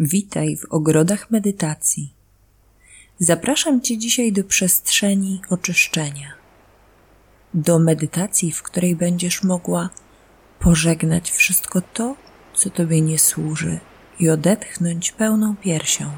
Witaj w ogrodach medytacji. Zapraszam Cię dzisiaj do przestrzeni oczyszczenia, do medytacji, w której będziesz mogła pożegnać wszystko to, co Tobie nie służy i odetchnąć pełną piersią.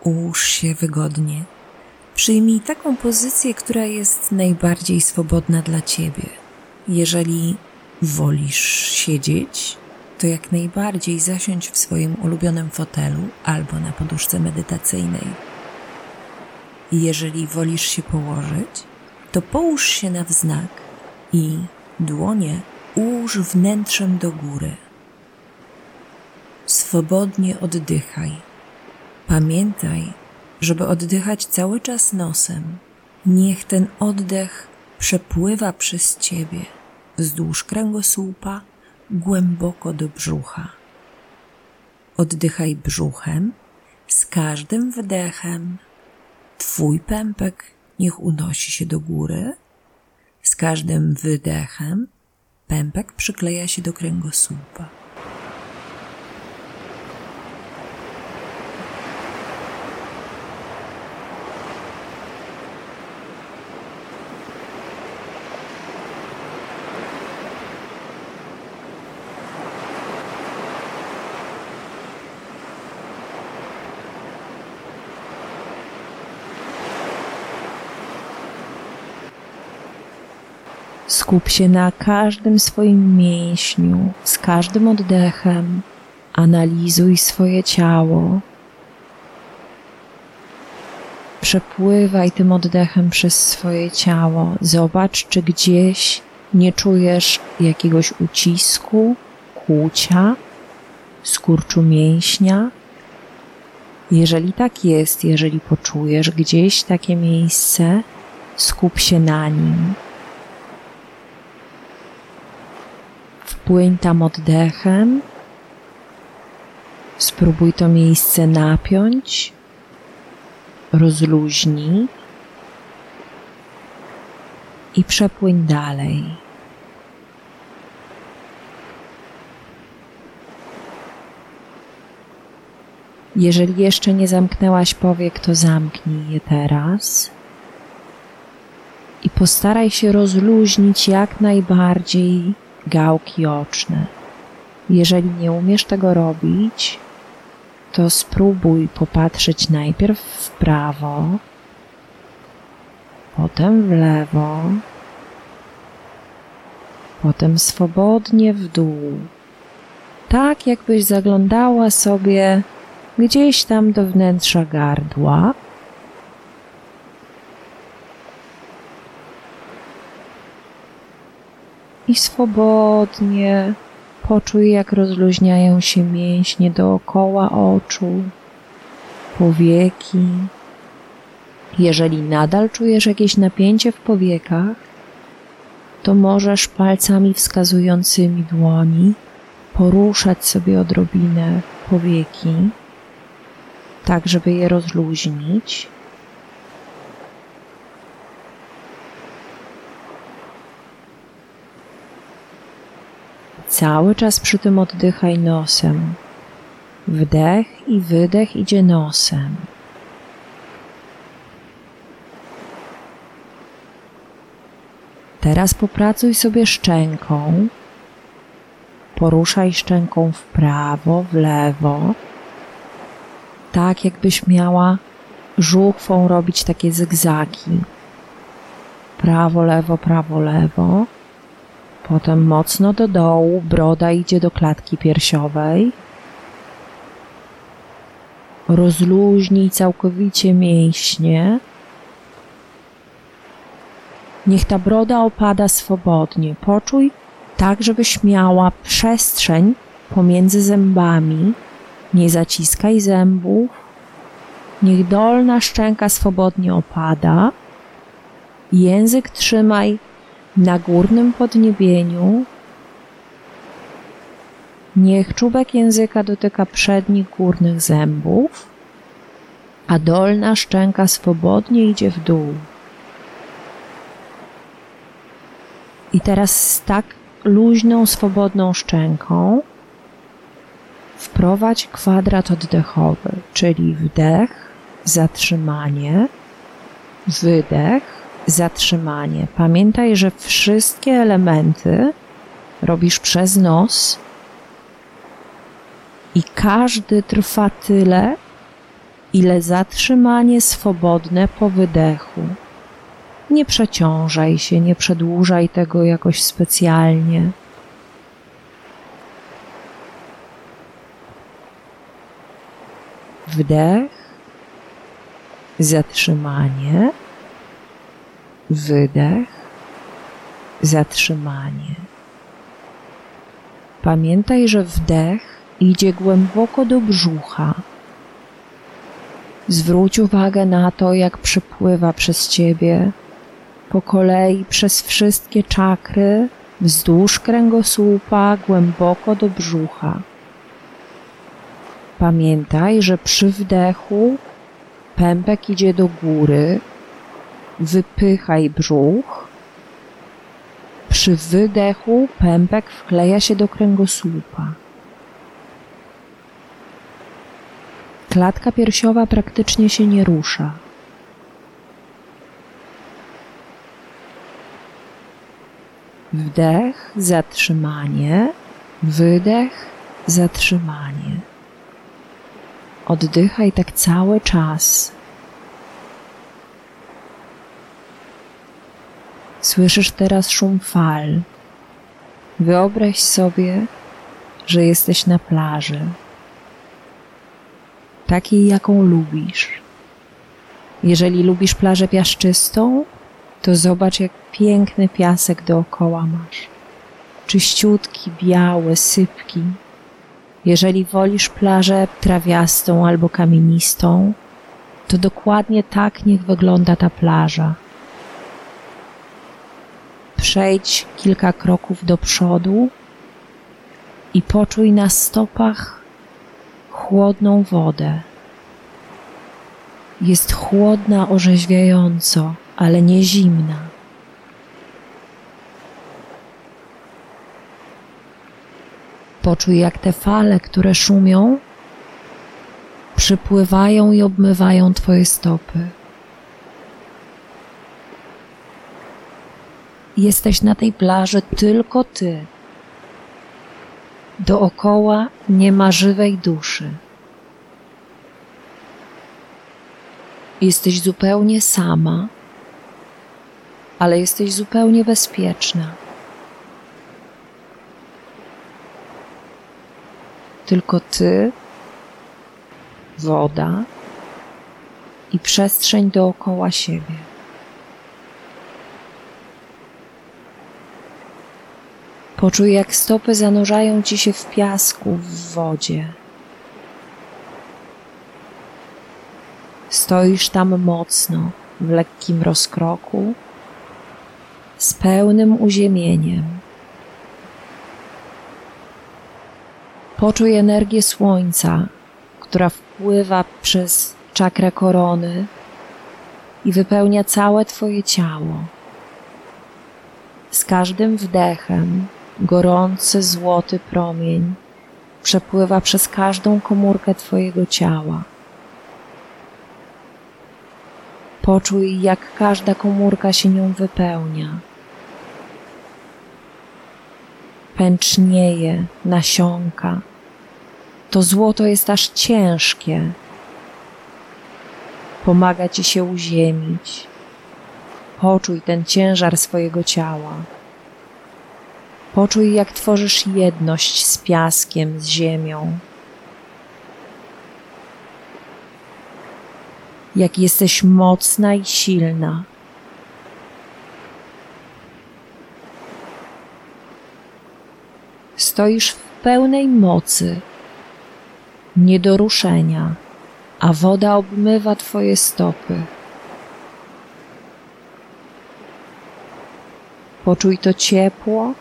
Ułóż się wygodnie. Przyjmij taką pozycję, która jest najbardziej swobodna dla Ciebie. Jeżeli wolisz siedzieć, to jak najbardziej zasiądź w swoim ulubionym fotelu albo na poduszce medytacyjnej. Jeżeli wolisz się położyć, to połóż się na wznak i dłonie ułóż wnętrzem do góry. Swobodnie oddychaj. Pamiętaj, żeby oddychać cały czas nosem. Niech ten oddech przepływa przez ciebie wzdłuż kręgosłupa głęboko do brzucha. Oddychaj brzuchem, z każdym wdechem Twój pępek niech unosi się do góry, z każdym wydechem pępek przykleja się do kręgosłupa. Skup się na każdym swoim mięśniu, z każdym oddechem. Analizuj swoje ciało. Przepływaj tym oddechem przez swoje ciało. Zobacz, czy gdzieś nie czujesz jakiegoś ucisku, kłucia, skurczu mięśnia. Jeżeli tak jest, jeżeli poczujesz gdzieś takie miejsce, skup się na nim. Wpłyń tam oddechem. Spróbuj to miejsce napiąć. Rozluźnij. I przepłyń dalej. Jeżeli jeszcze nie zamknęłaś powiek, to zamknij je teraz i postaraj się rozluźnić jak najbardziej gałki oczne. Jeżeli nie umiesz tego robić, to spróbuj popatrzeć najpierw w prawo, potem w lewo, potem swobodnie w dół. Tak, jakbyś zaglądała sobie gdzieś tam do wnętrza gardła i swobodnie poczuj, jak rozluźniają się mięśnie dookoła oczu, powieki. Jeżeli nadal czujesz jakieś napięcie w powiekach, to możesz palcami wskazującymi dłoni poruszać sobie odrobinę powieki, tak żeby je rozluźnić. Cały czas przy tym oddychaj nosem. Wdech i wydech idzie nosem. Teraz popracuj sobie szczęką. Poruszaj szczęką w prawo, w lewo. Tak jakbyś miała żuchwą robić takie zygzaki. Prawo, lewo, prawo, lewo. Potem mocno do dołu, broda idzie do klatki piersiowej. Rozluźnij całkowicie mięśnie. Niech ta broda opada swobodnie. Poczuj tak, żebyś miała przestrzeń pomiędzy zębami. Nie zaciskaj zębów. Niech dolna szczęka swobodnie opada. Język trzymaj na górnym podniebieniu niech czubek języka dotyka przednich górnych zębów, a dolna szczęka swobodnie idzie w dół. I teraz z tak luźną, swobodną szczęką wprowadź kwadrat oddechowy, czyli wdech, zatrzymanie, wydech, zatrzymanie. Pamiętaj, że wszystkie elementy robisz przez nos i każdy trwa tyle, ile zatrzymanie swobodne po wydechu. Nie przeciążaj się, nie przedłużaj tego jakoś specjalnie. Wdech, zatrzymanie, wydech, zatrzymanie. Pamiętaj, że wdech idzie głęboko do brzucha. Zwróć uwagę na to, jak przepływa przez ciebie po kolei przez wszystkie czakry, wzdłuż kręgosłupa, głęboko do brzucha. Pamiętaj, że przy wdechu pępek idzie do góry, wypychaj brzuch. Przy wydechu pępek wkleja się do kręgosłupa. Klatka piersiowa praktycznie się nie rusza. Wdech, zatrzymanie, wydech, zatrzymanie. Oddychaj tak cały czas. Słyszysz teraz szum fal. Wyobraź sobie, że jesteś na plaży, takiej jaką lubisz. Jeżeli lubisz plażę piaszczystą, to zobacz, jak piękny piasek dookoła masz. Czyściutki, białe, sypki. Jeżeli wolisz plażę trawiastą albo kamienistą, to dokładnie tak niech wygląda ta plaża. Przejdź kilka kroków do przodu i poczuj na stopach chłodną wodę. Jest chłodna orzeźwiająco, ale nie zimna. Poczuj, jak te fale, które szumią, przypływają i obmywają Twoje stopy. Jesteś na tej plaży tylko Ty. Dookoła nie ma żywej duszy. Jesteś zupełnie sama, ale jesteś zupełnie bezpieczna. Tylko ty, woda i przestrzeń dookoła siebie. Poczuj, jak stopy zanurzają ci się w piasku w wodzie. Stoisz tam mocno, w lekkim rozkroku, z pełnym uziemieniem. Poczuj energię słońca, która wpływa przez czakrę korony i wypełnia całe Twoje ciało. Z każdym wdechem gorący, złoty promień przepływa przez każdą komórkę Twojego ciała. Poczuj, jak każda komórka się nią wypełnia. Pęcznieje, nasiąka. To złoto jest aż ciężkie. Pomaga ci się uziemić. Poczuj ten ciężar swojego ciała. Poczuj, jak tworzysz jedność z piaskiem, z ziemią. Jak jesteś mocna i silna. Stoisz w pełnej mocy, nie do ruszenia, a woda obmywa Twoje stopy. Poczuj to ciepło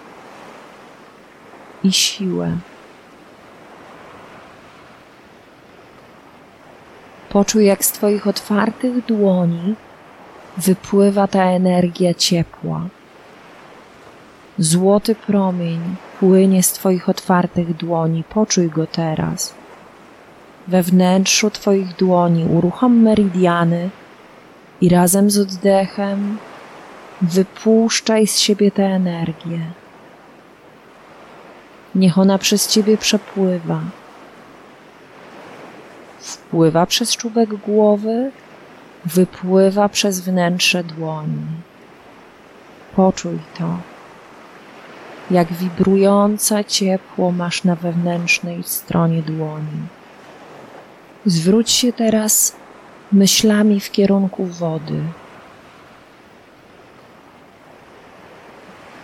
i siłę. Poczuj, jak z Twoich otwartych dłoni wypływa ta energia ciepła. Złoty promień płynie z Twoich otwartych dłoni. Poczuj go teraz. We wnętrzu Twoich dłoni uruchom meridiany i razem z oddechem wypuszczaj z siebie tę energię. Niech ona przez Ciebie przepływa. Wpływa przez czubek głowy, wypływa przez wnętrze dłoni. Poczuj to, jak wibrujące ciepło masz na wewnętrznej stronie dłoni. Zwróć się teraz myślami w kierunku wody.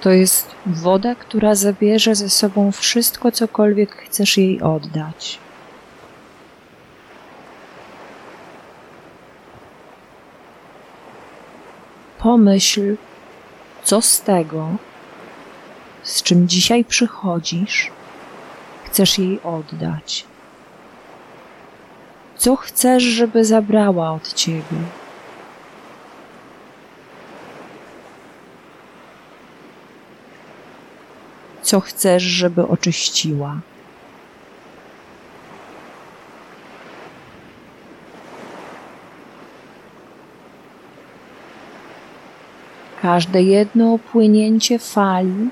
To jest woda, która zabierze ze sobą wszystko, cokolwiek chcesz jej oddać. Pomyśl, co z tego, z czym dzisiaj przychodzisz, chcesz jej oddać. Co chcesz, żeby zabrała od ciebie? Co chcesz, żeby oczyściła? Każde jedno opłynięcie fali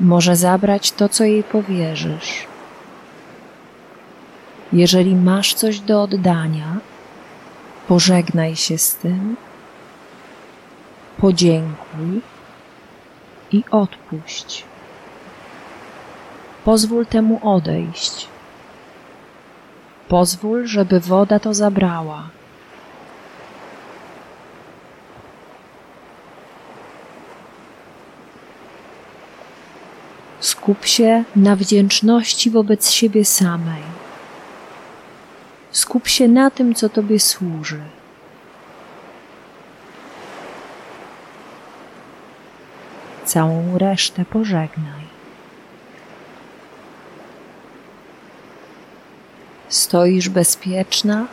może zabrać to, co jej powierzysz. Jeżeli masz coś do oddania, pożegnaj się z tym, podziękuj i odpuść. Pozwól temu odejść. Pozwól, żeby woda to zabrała. Skup się na wdzięczności wobec siebie samej. Skup się na tym, co Tobie służy. Całą resztę pożegnaj. Stoisz bezpieczna,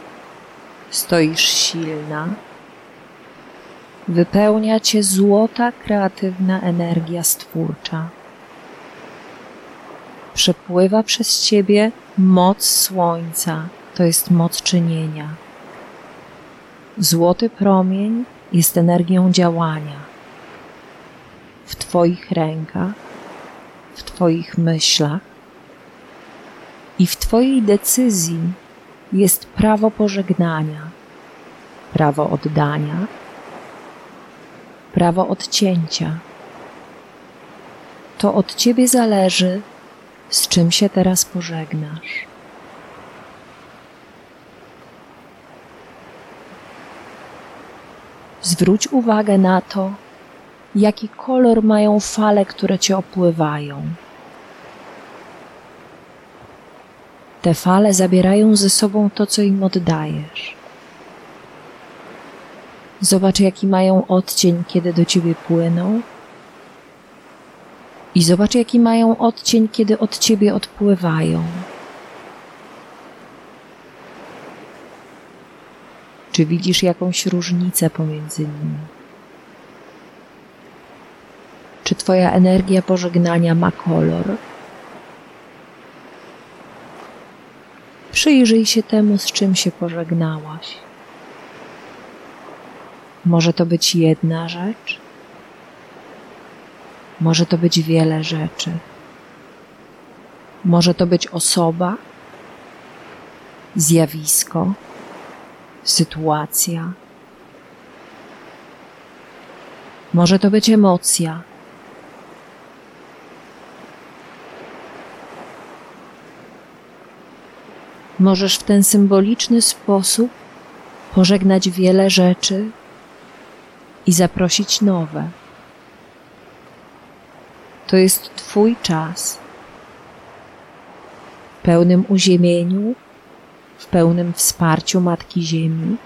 stoisz silna. Wypełnia cię złota, kreatywna energia stwórcza. Przepływa przez ciebie moc słońca, to jest moc czynienia. Złoty promień jest energią działania. W Twoich rękach, w Twoich myślach i w Twojej decyzji jest prawo pożegnania, prawo oddania, prawo odcięcia. To od Ciebie zależy, z czym się teraz pożegnasz. Zwróć uwagę na to, jaki kolor mają fale, które cię opływają. Te fale zabierają ze sobą to, co im oddajesz. Zobacz, jaki mają odcień, kiedy do ciebie płyną, i zobacz, jaki mają odcień, kiedy od ciebie odpływają. Czy widzisz jakąś różnicę pomiędzy nimi? Czy Twoja energia pożegnania ma kolor? Przyjrzyj się temu, z czym się pożegnałaś. Może to być jedna rzecz, może to być wiele rzeczy. Może to być osoba, zjawisko, sytuacja. Może to być emocja. Możesz w ten symboliczny sposób pożegnać wiele rzeczy i zaprosić nowe. To jest Twój czas. W pełnym uziemieniu, w pełnym wsparciu Matki Ziemi,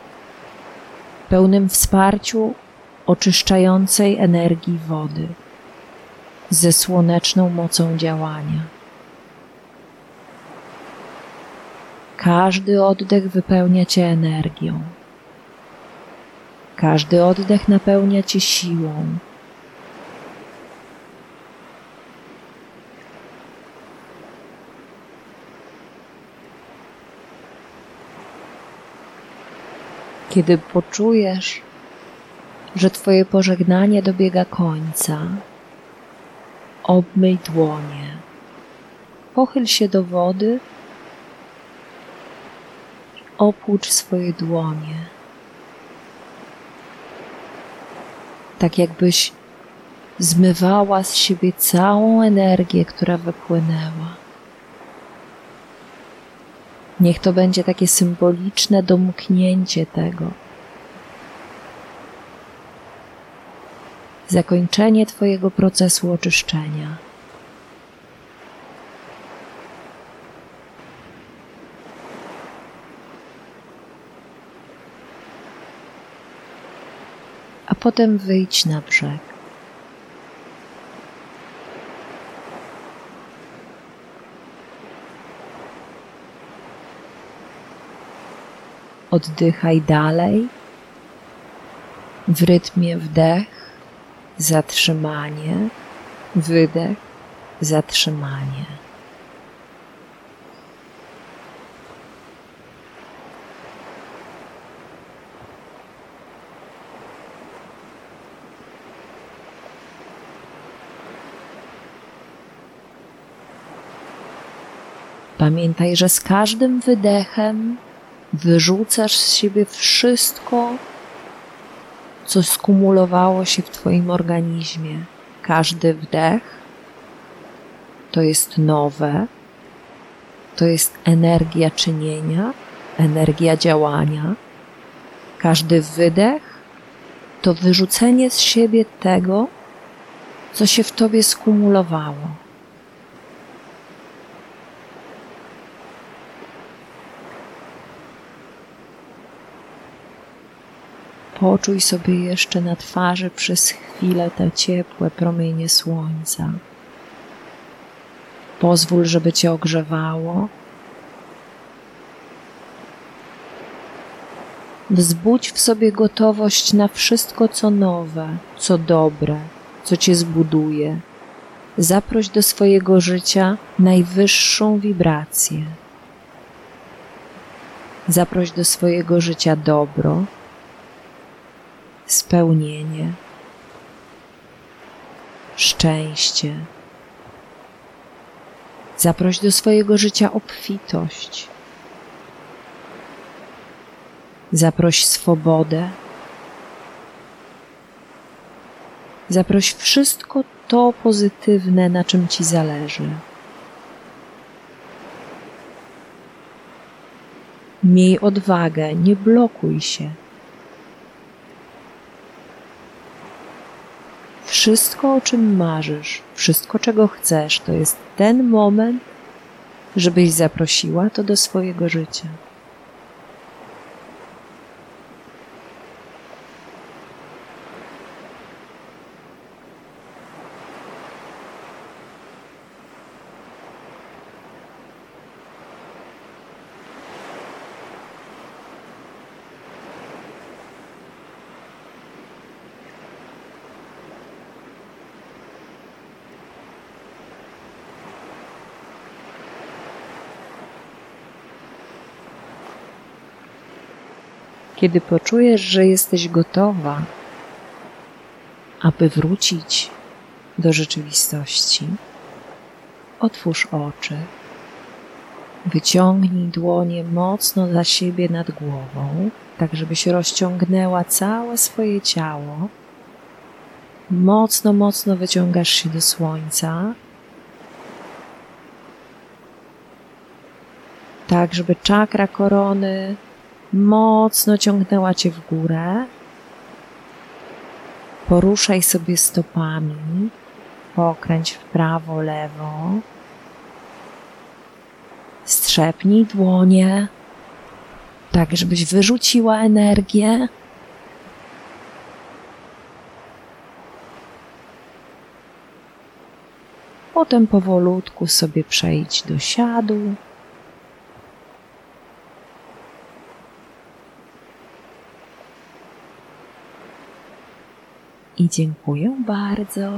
w pełnym wsparciu oczyszczającej energii wody ze słoneczną mocą działania. Każdy oddech wypełnia cię energią. Każdy oddech napełnia cię siłą. Kiedy poczujesz, że Twoje pożegnanie dobiega końca, obmyj dłonie, pochyl się do wody opłucz swoje dłonie. Tak jakbyś zmywała z siebie całą energię, która wypłynęła. Niech to będzie takie symboliczne domknięcie tego. Zakończenie Twojego procesu oczyszczenia. Potem wyjdź na brzeg. Oddychaj dalej w rytmie wdech, zatrzymanie, wydech, zatrzymanie. Pamiętaj, że z każdym wydechem wyrzucasz z siebie wszystko, co skumulowało się w Twoim organizmie. Każdy wdech to jest nowe, to jest energia czynienia, energia działania. Każdy wydech to wyrzucenie z siebie tego, co się w Tobie skumulowało. Poczuj sobie jeszcze na twarzy przez chwilę te ciepłe promienie słońca. Pozwól, żeby cię ogrzewało. Wzbudź w sobie gotowość na wszystko, co nowe, co dobre, co cię zbuduje. Zaproś do swojego życia najwyższą wibrację. Zaproś do swojego życia dobro, spełnienie, szczęście. Zaproś do swojego życia obfitość. Zaproś swobodę. Zaproś wszystko to pozytywne, na czym ci zależy. Miej odwagę, nie blokuj się. Wszystko, o czym marzysz, wszystko, czego chcesz, to jest ten moment, żebyś zaprosiła to do swojego życia. Kiedy poczujesz, że jesteś gotowa, aby wrócić do rzeczywistości, otwórz oczy, wyciągnij dłonie mocno za siebie nad głową, tak żebyś rozciągnęła całe swoje ciało. Mocno, mocno wyciągasz się do słońca, tak żeby czakra korony mocno ciągnęła cię w górę. Poruszaj sobie stopami, pokręć w prawo, lewo. Strzepnij dłonie, tak żebyś wyrzuciła energię. Potem powolutku sobie przejdź do siadu. I dziękuję bardzo.